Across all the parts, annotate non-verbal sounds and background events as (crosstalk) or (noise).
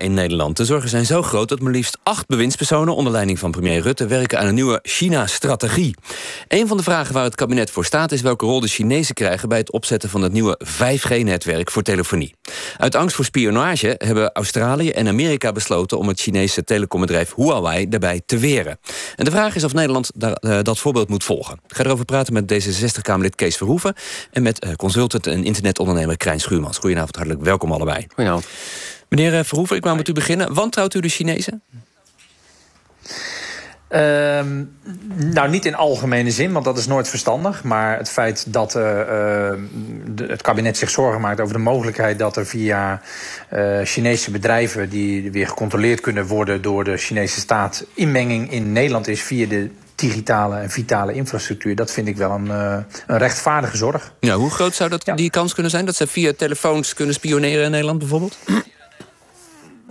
in Nederland. De zorgen zijn zo groot dat maar liefst acht bewindspersonen onder leiding van premier Rutte werken aan een nieuwe China-strategie. Een van de vragen waar het kabinet voor staat is welke rol de Chinezen krijgen bij het opzetten van het nieuwe 5G-netwerk voor telefonie. Uit angst voor spionage hebben Australië en Amerika besloten om het Chinese telecombedrijf Huawei daarbij te weren. En de vraag is of Nederland eh, dat voorbeeld moet volgen. Ik ga erover praten met D66-Kamerlid Kees Verhoeven en met eh, consultant en internetondernemer Krijn Schuurmans. Goedenavond, hartelijk welkom allebei. Goedenavond. Meneer eh, Verhoeven, ik wou met u beginnen. Wantrouwt u de Chinezen? Ehm, nou, niet in algemene zin, want dat is nooit verstandig. Maar het feit dat uh, de, het kabinet zich zorgen maakt over de mogelijkheid dat er via uh, Chinese bedrijven, die weer gecontroleerd kunnen worden door de Chinese staat, inmenging in Nederland is via de digitale en vitale infrastructuur. Dat vind ik wel een, een rechtvaardige zorg. Ja, hoe groot zou dat, die kans kunnen zijn dat ze via telefoons kunnen spioneren in Nederland bijvoorbeeld?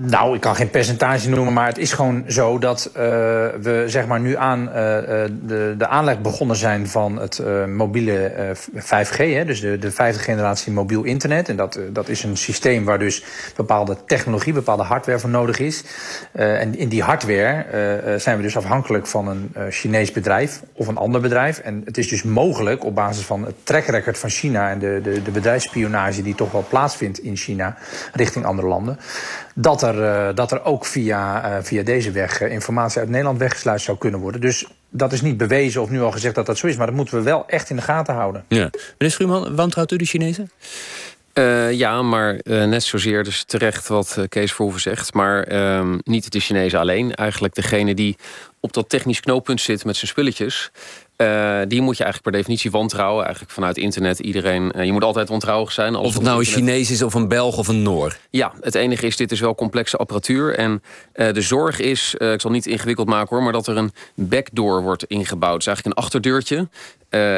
Nou, ik kan geen percentage noemen, maar het is gewoon zo dat uh, we zeg maar nu aan uh, de, de aanleg begonnen zijn van het mobiele 5G, hè, dus de, de vijfde generatie mobiel internet. En dat, dat is een systeem waar dus bepaalde technologie, bepaalde hardware voor nodig is. en in die hardware zijn we dus afhankelijk van een Chinees bedrijf of een ander bedrijf. En het is dus mogelijk op basis van het track record van China en de, de, de bedrijfsspionage die toch wel plaatsvindt in China richting andere landen dat uh, dat er ook via, uh, via deze weg uh, informatie uit Nederland weggesluist zou kunnen worden. Dus dat is niet bewezen of nu al gezegd dat dat zo is. Maar dat moeten we wel echt in de gaten houden. Ja. Meneer Schuurman, wantrouwt u de Chinezen? Uh, ja, maar uh, net zozeer dus terecht wat uh, Kees Verhoeven zegt. Maar ehm, niet de Chinezen alleen. Eigenlijk degene die op dat technisch knooppunt zit met zijn spulletjes. Uh, die moet je eigenlijk per definitie wantrouwen. Eigenlijk vanuit internet iedereen. Uh, je moet altijd wantrouwig zijn. Of het nou een Chinees is of een Belg of een Noor. Ja, het enige is, dit is wel complexe apparatuur. En uh, de zorg is, ik zal niet ingewikkeld maken hoor... maar dat er een backdoor wordt ingebouwd. Het is eigenlijk een achterdeurtje.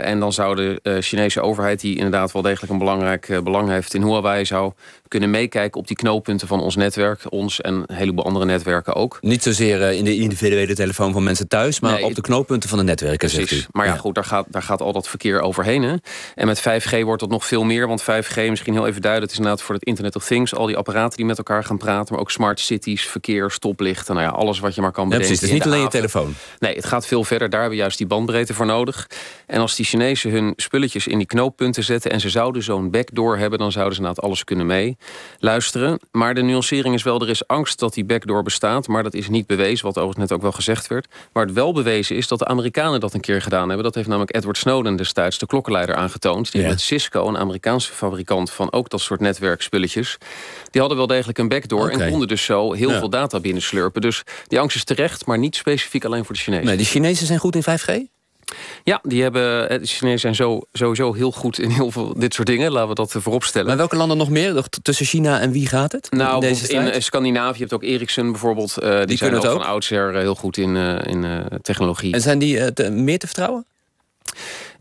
en dan zou de Chinese overheid, die inderdaad wel degelijk een belangrijk belang heeft in Huawei, zou kunnen meekijken op die knooppunten van ons netwerk. Ons en een heleboel andere netwerken ook. Niet zozeer in de individuele telefoon van mensen thuis, maar nee, op de knooppunten van de netwerken, precies. zegt u. Maar ja, ja, goed, daar gaat, daar gaat al dat verkeer overheen. Hè? En met 5G wordt dat nog veel meer. Want 5G, misschien heel even duiden, het is inderdaad voor het Internet of Things. Al die apparaten die met elkaar gaan praten. Maar ook smart cities, verkeer, stoplichten. Nou ja, alles wat je maar kan bedenken. Ja, precies, het is niet alleen je telefoon. Nee, het gaat veel verder. Daar hebben we juist die bandbreedte voor nodig. En als die Chinezen hun spulletjes in die knooppunten zetten... en ze zouden zo'n backdoor hebben, dan zouden ze inderdaad alles kunnen mee luisteren. Maar de nuancering is wel, er is angst dat die backdoor bestaat. Maar dat is niet bewezen, wat overigens net ook wel gezegd werd. Waar het wel bewezen is dat de Amerikanen dat een keer gedaan hebben. Dat heeft namelijk Edward Snowden destijds, de klokkenleider, aangetoond. Die ja. met Cisco, een Amerikaanse fabrikant van ook dat soort netwerkspulletjes. Die hadden wel degelijk een backdoor okay. en konden dus zo heel ja. veel data binnenslurpen. Dus die angst is terecht, maar niet specifiek alleen voor de Chinezen. Nee, die Chinezen zijn goed in 5G? Ja, die hebben, de Chinezen zijn zo, sowieso heel goed in heel veel dit soort dingen. Laten we dat voorop stellen. Maar welke landen nog meer? Tussen China en wie gaat het? Nou, in, in Scandinavië je hebt ook Ericsson bijvoorbeeld. Uh, die, die zijn ook, ook van oudsher heel goed in, uh, in uh, technologie. En zijn die te, meer te vertrouwen?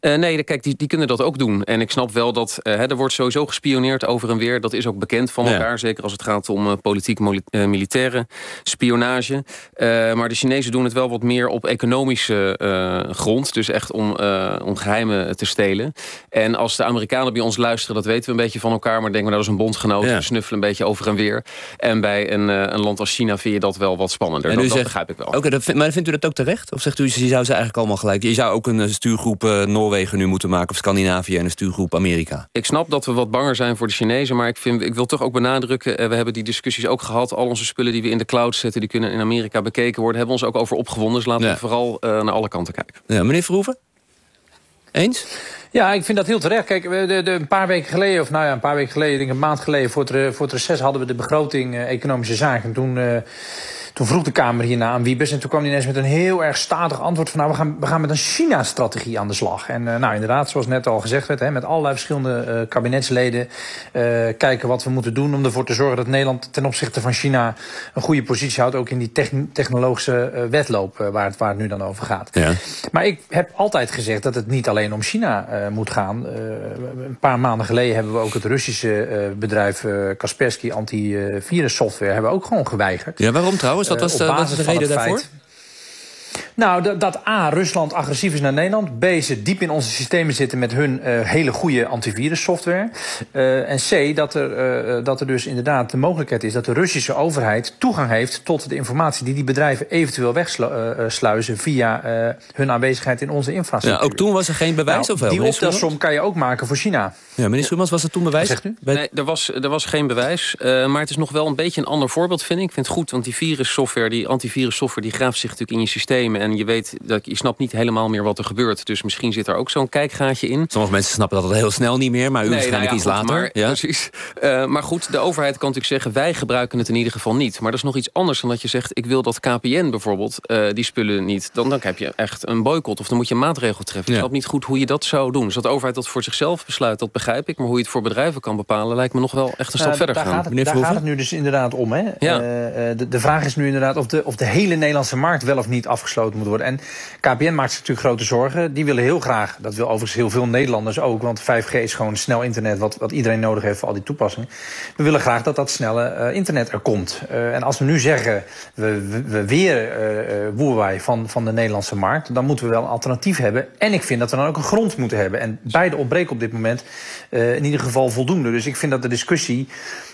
Uh, nee, kijk, die, die kunnen dat ook doen. En ik snap wel dat uh, er wordt sowieso gespioneerd over en weer. Dat is ook bekend van elkaar. Ja. Zeker als het gaat om uh, politiek, militaire spionage. maar de Chinezen doen het wel wat meer op economische grond. Dus echt om, om geheimen te stelen. En als de Amerikanen bij ons luisteren, dat weten we een beetje van elkaar. Maar denken we, nou, dat is een bondgenoot. Ja. We snuffelen een beetje over en weer. En bij een, een land als China vind je dat wel wat spannender. En dat, zegt, dat begrijp ik wel. Okay, dat, maar vindt u dat ook terecht? Of zegt u, je zou ze eigenlijk allemaal gelijk... Je zou ook een stuurgroep Noord Noorwegen nu moeten maken... of Scandinavië en een stuurgroep Amerika? Ik snap dat we wat banger zijn voor de Chinezen... maar ik, vind, ik wil toch ook benadrukken... we hebben die discussies ook gehad. Al onze spullen die we in de cloud zetten... die kunnen in Amerika bekeken worden... hebben we ons ook over opgewonden. Dus laten ja. we vooral uh, naar alle kanten kijken. Ja, meneer Verhoeven? Eens? Ja, ik vind dat heel terecht. Kijk, de, de, een paar weken geleden, of nou ja, een paar weken geleden, ik denk een maand geleden, voor het, voor het reces hadden we de begroting uh, economische zaken. En toen. Uh, toen vroeg de Kamer hierna aan Wiebes en toen kwam hij ineens met een heel erg statig antwoord van nou, we gaan, we gaan met een China-strategie aan de slag. En uh, nou, inderdaad, zoals net al gezegd werd, hè, met allerlei verschillende uh, kabinetsleden uh, kijken wat we moeten doen om ervoor te zorgen dat Nederland ten opzichte van China een goede positie houdt, ook in die technologische wedloop waar, het, waar het nu dan over gaat. Ja. Maar ik heb altijd gezegd dat het niet alleen om China moet gaan. een paar maanden geleden hebben we ook het Russische bedrijf Kaspersky antivirus software hebben we ook gewoon geweigerd. Ja, waarom trouwens? Wat was, wat was de reden daarvoor? Nou, dat A, Rusland agressief is naar Nederland. B, ze diep in onze systemen zitten met hun uh, hele goede antivirussoftware. Uh, en C, dat er, uh, dat er dus inderdaad de mogelijkheid is dat de Russische overheid toegang heeft tot de informatie die die bedrijven eventueel wegsluizen via hun aanwezigheid in onze infrastructuur. Ja, ook toen was er geen bewijs nou, of wel? Die optelsom kan je ook maken voor China. Ja, meneer Schuurmans, was er toen bewijs? Zegt u? Nee, er was, er was geen bewijs. maar het is nog wel een beetje een ander voorbeeld, vind ik. Ik vind het goed, want die virussoftware, die antivirussoftware, die graaft zich natuurlijk in je En je weet dat je snapt niet helemaal meer wat er gebeurt. Dus misschien zit er ook zo'n kijkgaatje in. Sommige mensen snappen dat heel snel niet meer, maar u nee, waarschijnlijk nou ja, iets later. Maar, ja. Precies. Uh, maar goed, de overheid kan natuurlijk zeggen, wij gebruiken het in ieder geval niet. Maar dat is nog iets anders dan dat je zegt, ik wil dat KPN bijvoorbeeld uh, die spullen niet. Dan, dan heb je echt een boycott of dan moet je een maatregel treffen. Ja. Ik snap niet goed hoe je dat zou doen. Dus dat de overheid dat voor zichzelf besluit, dat begrijp ik. Maar hoe je het voor bedrijven kan bepalen, lijkt me nog wel echt een stap uh, verder daar gaan. Gaat het, daar gaat het nu dus inderdaad om. Hè? Ja. De, de, vraag is nu inderdaad of de, of de hele Nederlandse markt wel of niet afgesloten moet worden. En KPN maakt zich natuurlijk grote zorgen. Die willen heel graag, dat wil overigens heel veel Nederlanders ook... want 5G is gewoon snel internet wat, wat iedereen nodig heeft voor al die toepassingen. We willen graag dat dat snelle uh, internet er komt. Uh, en als we nu zeggen, we, we, we weren uh, wij van, van de Nederlandse markt... dan moeten we wel een alternatief hebben. En ik vind dat we dan ook een grond moeten hebben. En beide ontbreken op dit moment in ieder geval voldoende. Dus ik vind dat de discussie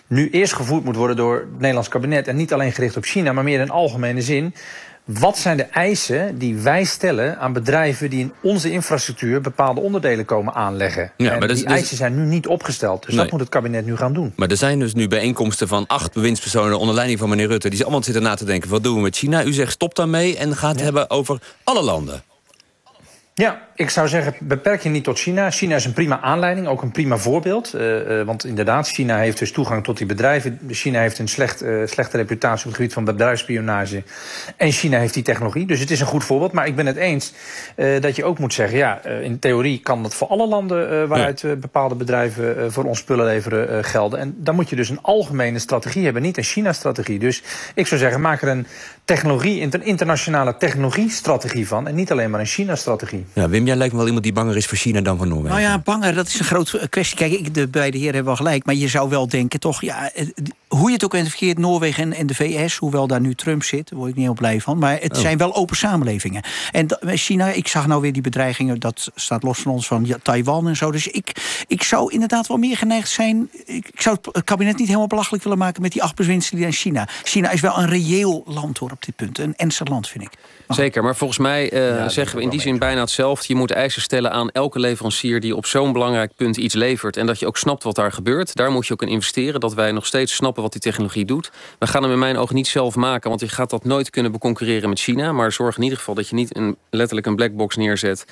nu eerst gevoerd moet worden door het Nederlands kabinet... en niet alleen gericht op China, maar meer in algemene zin... Wat zijn de eisen die wij stellen aan bedrijven die in onze infrastructuur bepaalde onderdelen komen aanleggen? Ja, en maar die eisen zijn nu niet opgesteld. Dus nee. dat moet het kabinet nu gaan doen. Maar er zijn dus nu bijeenkomsten van acht bewindspersonen onder leiding van meneer Rutte. Die allemaal zitten na te denken: wat doen we met China? U zegt stop daarmee en gaat het hebben over alle landen. Ja, ik zou zeggen, beperk je niet tot China. China is een prima aanleiding, ook een prima voorbeeld. Uh, uh, want inderdaad, China heeft dus toegang tot die bedrijven. China heeft een slecht, uh, slechte reputatie op het gebied van bedrijfsspionage. En China heeft die technologie. Dus het is een goed voorbeeld. Maar ik ben het eens dat je ook moet zeggen... ja, in theorie kan dat voor alle landen waaruit bepaalde bedrijven voor ons spullen leveren gelden. En dan moet je dus een algemene strategie hebben, niet een China-strategie. Dus ik zou zeggen, maak er een technologie, een internationale technologiestrategie van. En niet alleen maar een China-strategie. Ja, Wim, jij lijkt me wel iemand die banger is voor China dan voor Noorwegen. Nou ja, banger, dat is een grote kwestie. Kijk, ik, de beide heren hebben wel gelijk. Maar je zou wel denken, toch, ja, hoe je het ook verkeerd, Noorwegen en, en, de VS, hoewel daar nu Trump zit, daar word ik niet heel blij van. Maar het oh. zijn wel open samenlevingen. En China, ik zag nou weer die bedreigingen, dat staat los van ons, van ja, Taiwan en zo. Dus ik, ik zou inderdaad wel meer geneigd zijn. Ik, ik zou het kabinet niet helemaal belachelijk willen maken met die acht bewindslieden aan China. China is wel een reëel land hoor op dit punt. Een ernstig land, vind ik. Zeker, maar volgens mij uh, ja, zeggen we in die zin bijna hetzelfde. Je moet eisen stellen aan elke leverancier die op zo'n belangrijk punt iets levert. En dat je ook snapt wat daar gebeurt. Daar moet je ook in investeren. Dat wij nog steeds snappen wat die technologie doet. We gaan hem in mijn ogen niet zelf maken, want je gaat dat nooit kunnen beconcurreren met China. Maar zorg in ieder geval dat je niet een, letterlijk een blackbox neerzet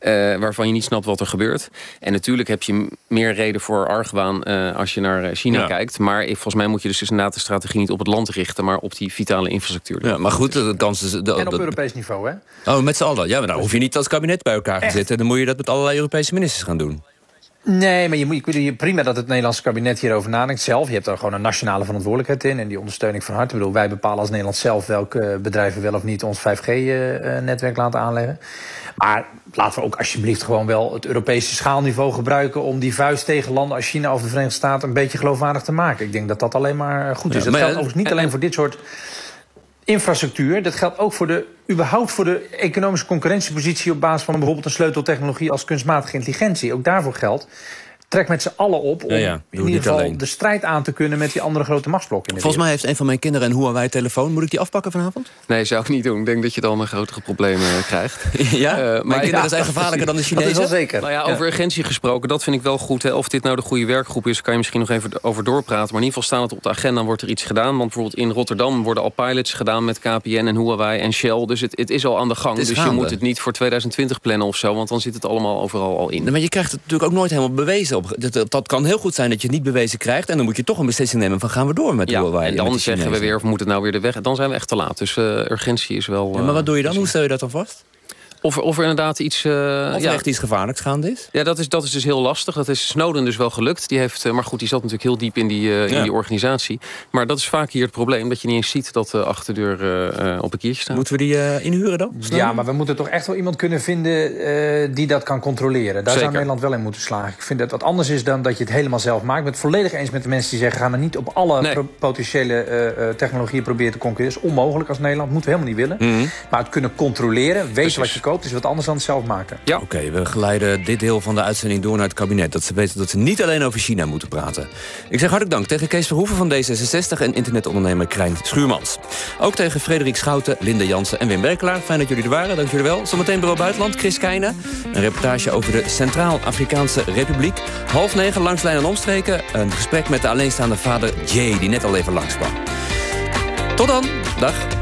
uh, waarvan je niet snapt wat er gebeurt. En natuurlijk heb je meer reden voor argwaan uh, als je naar China ja. kijkt. Maar volgens mij moet je dus inderdaad de strategie niet op het land richten, maar op die vitale infrastructuur. Ja, maar goed, de kans is. De, en op Europees niveau, hè? Oh, met z'n allen. Ja, maar dan hoef je niet als kabinet bij elkaar te zitten. Dan moet je dat met allerlei Europese ministers gaan doen. Nee, maar je moet, je, prima dat het Nederlandse kabinet hierover nadenkt zelf. Je hebt daar gewoon een nationale verantwoordelijkheid in. En die ondersteuning van harte. Ik bedoel, wij bepalen als Nederland zelf welke bedrijven wel of niet ons 5G-netwerk laten aanleggen. Maar laten we ook alsjeblieft gewoon wel het Europese schaalniveau gebruiken... om die vuist tegen landen als China of de Verenigde Staten een beetje geloofwaardig te maken. Ik denk dat dat alleen maar goed is. Ja, dat geldt overigens niet alleen voor dit soort infrastructuur. Dat geldt ook voor de, überhaupt voor de economische concurrentiepositie op basis van bijvoorbeeld een sleuteltechnologie als kunstmatige intelligentie. Ook daarvoor geldt trek met z'n allen op om ja, ja, in ieder geval alleen. de strijd aan te kunnen met die andere grote machtsblokken. Volgens mij heeft een van mijn kinderen een Huawei-telefoon. Moet ik die afpakken vanavond? Nee, zou ik niet doen. Ik denk dat je dan een grotere problemen krijgt. (laughs) ja? Uh, maar kinderen zijn gevaarlijker dan de Chinezen? (laughs) Dat is wel zeker. Nou ja, over urgentie gesproken, dat vind ik wel goed. Hè. Of dit nou de goede werkgroep is, kan je misschien nog even over doorpraten. Maar in ieder geval staan het op de agenda en wordt er iets gedaan. Want bijvoorbeeld in Rotterdam worden al pilots gedaan met KPN en Huawei en Shell. Dus het, het is al aan de gang. Dus gaande. je moet het niet voor 2020 plannen of zo. Want dan zit het allemaal overal al in. maar je krijgt het natuurlijk ook nooit helemaal bewezen. Dat, dat kan heel goed zijn dat je het niet bewezen krijgt. En dan moet je toch een beslissing nemen van gaan we door met ja, Huawei. En dan zeggen we weer of moet het nou weer de weg. Dan zijn we echt te laat. Dus uh, urgentie is wel... Ja, maar wat doe je dan? Hoe stel je dat dan vast? Of, of er inderdaad iets... Uh, of er echt iets gevaarlijks gaande is? Ja, dat is, dat is dus heel lastig. Dat is Snowden dus wel gelukt. Die heeft, maar goed, die zat natuurlijk heel diep in die, in die organisatie. Maar dat is vaak hier het probleem. Dat je niet eens ziet dat de achterdeur op een kiertje staat. Moeten we die inhuren dan? Ja, maar we moeten toch echt wel iemand kunnen vinden... die dat kan controleren. Daar zou Nederland wel in moeten slagen. Ik vind dat wat anders is dan dat je het helemaal zelf maakt. Ik ben het volledig eens met de mensen die zeggen... gaan we niet op alle potentiële technologieën proberen te concurreren. Dat is onmogelijk als Nederland. Moeten we helemaal niet willen. Mhm. Maar het kunnen controleren, weten wat je koopt... is wat anders dan het zelf maken. Ja. Oké, we geleiden dit deel van de uitzending door naar het kabinet. Dat ze weten dat ze niet alleen over China moeten praten. Ik zeg hartelijk dank tegen Kees Verhoeven van D66... en internetondernemer Krijn Schuurmans. Ook tegen Frederik Schouten, Linda Jansen en Wim Berkelaar. Fijn dat jullie er waren, dank jullie wel. Zometeen Bureau Buitenland, Chris Keijnen. Een reportage over de Centraal-Afrikaanse Republiek. Half negen, langs lijn en omstreken. Een gesprek met de alleenstaande vader Jay, die net al even langskwam. Tot dan. Dag.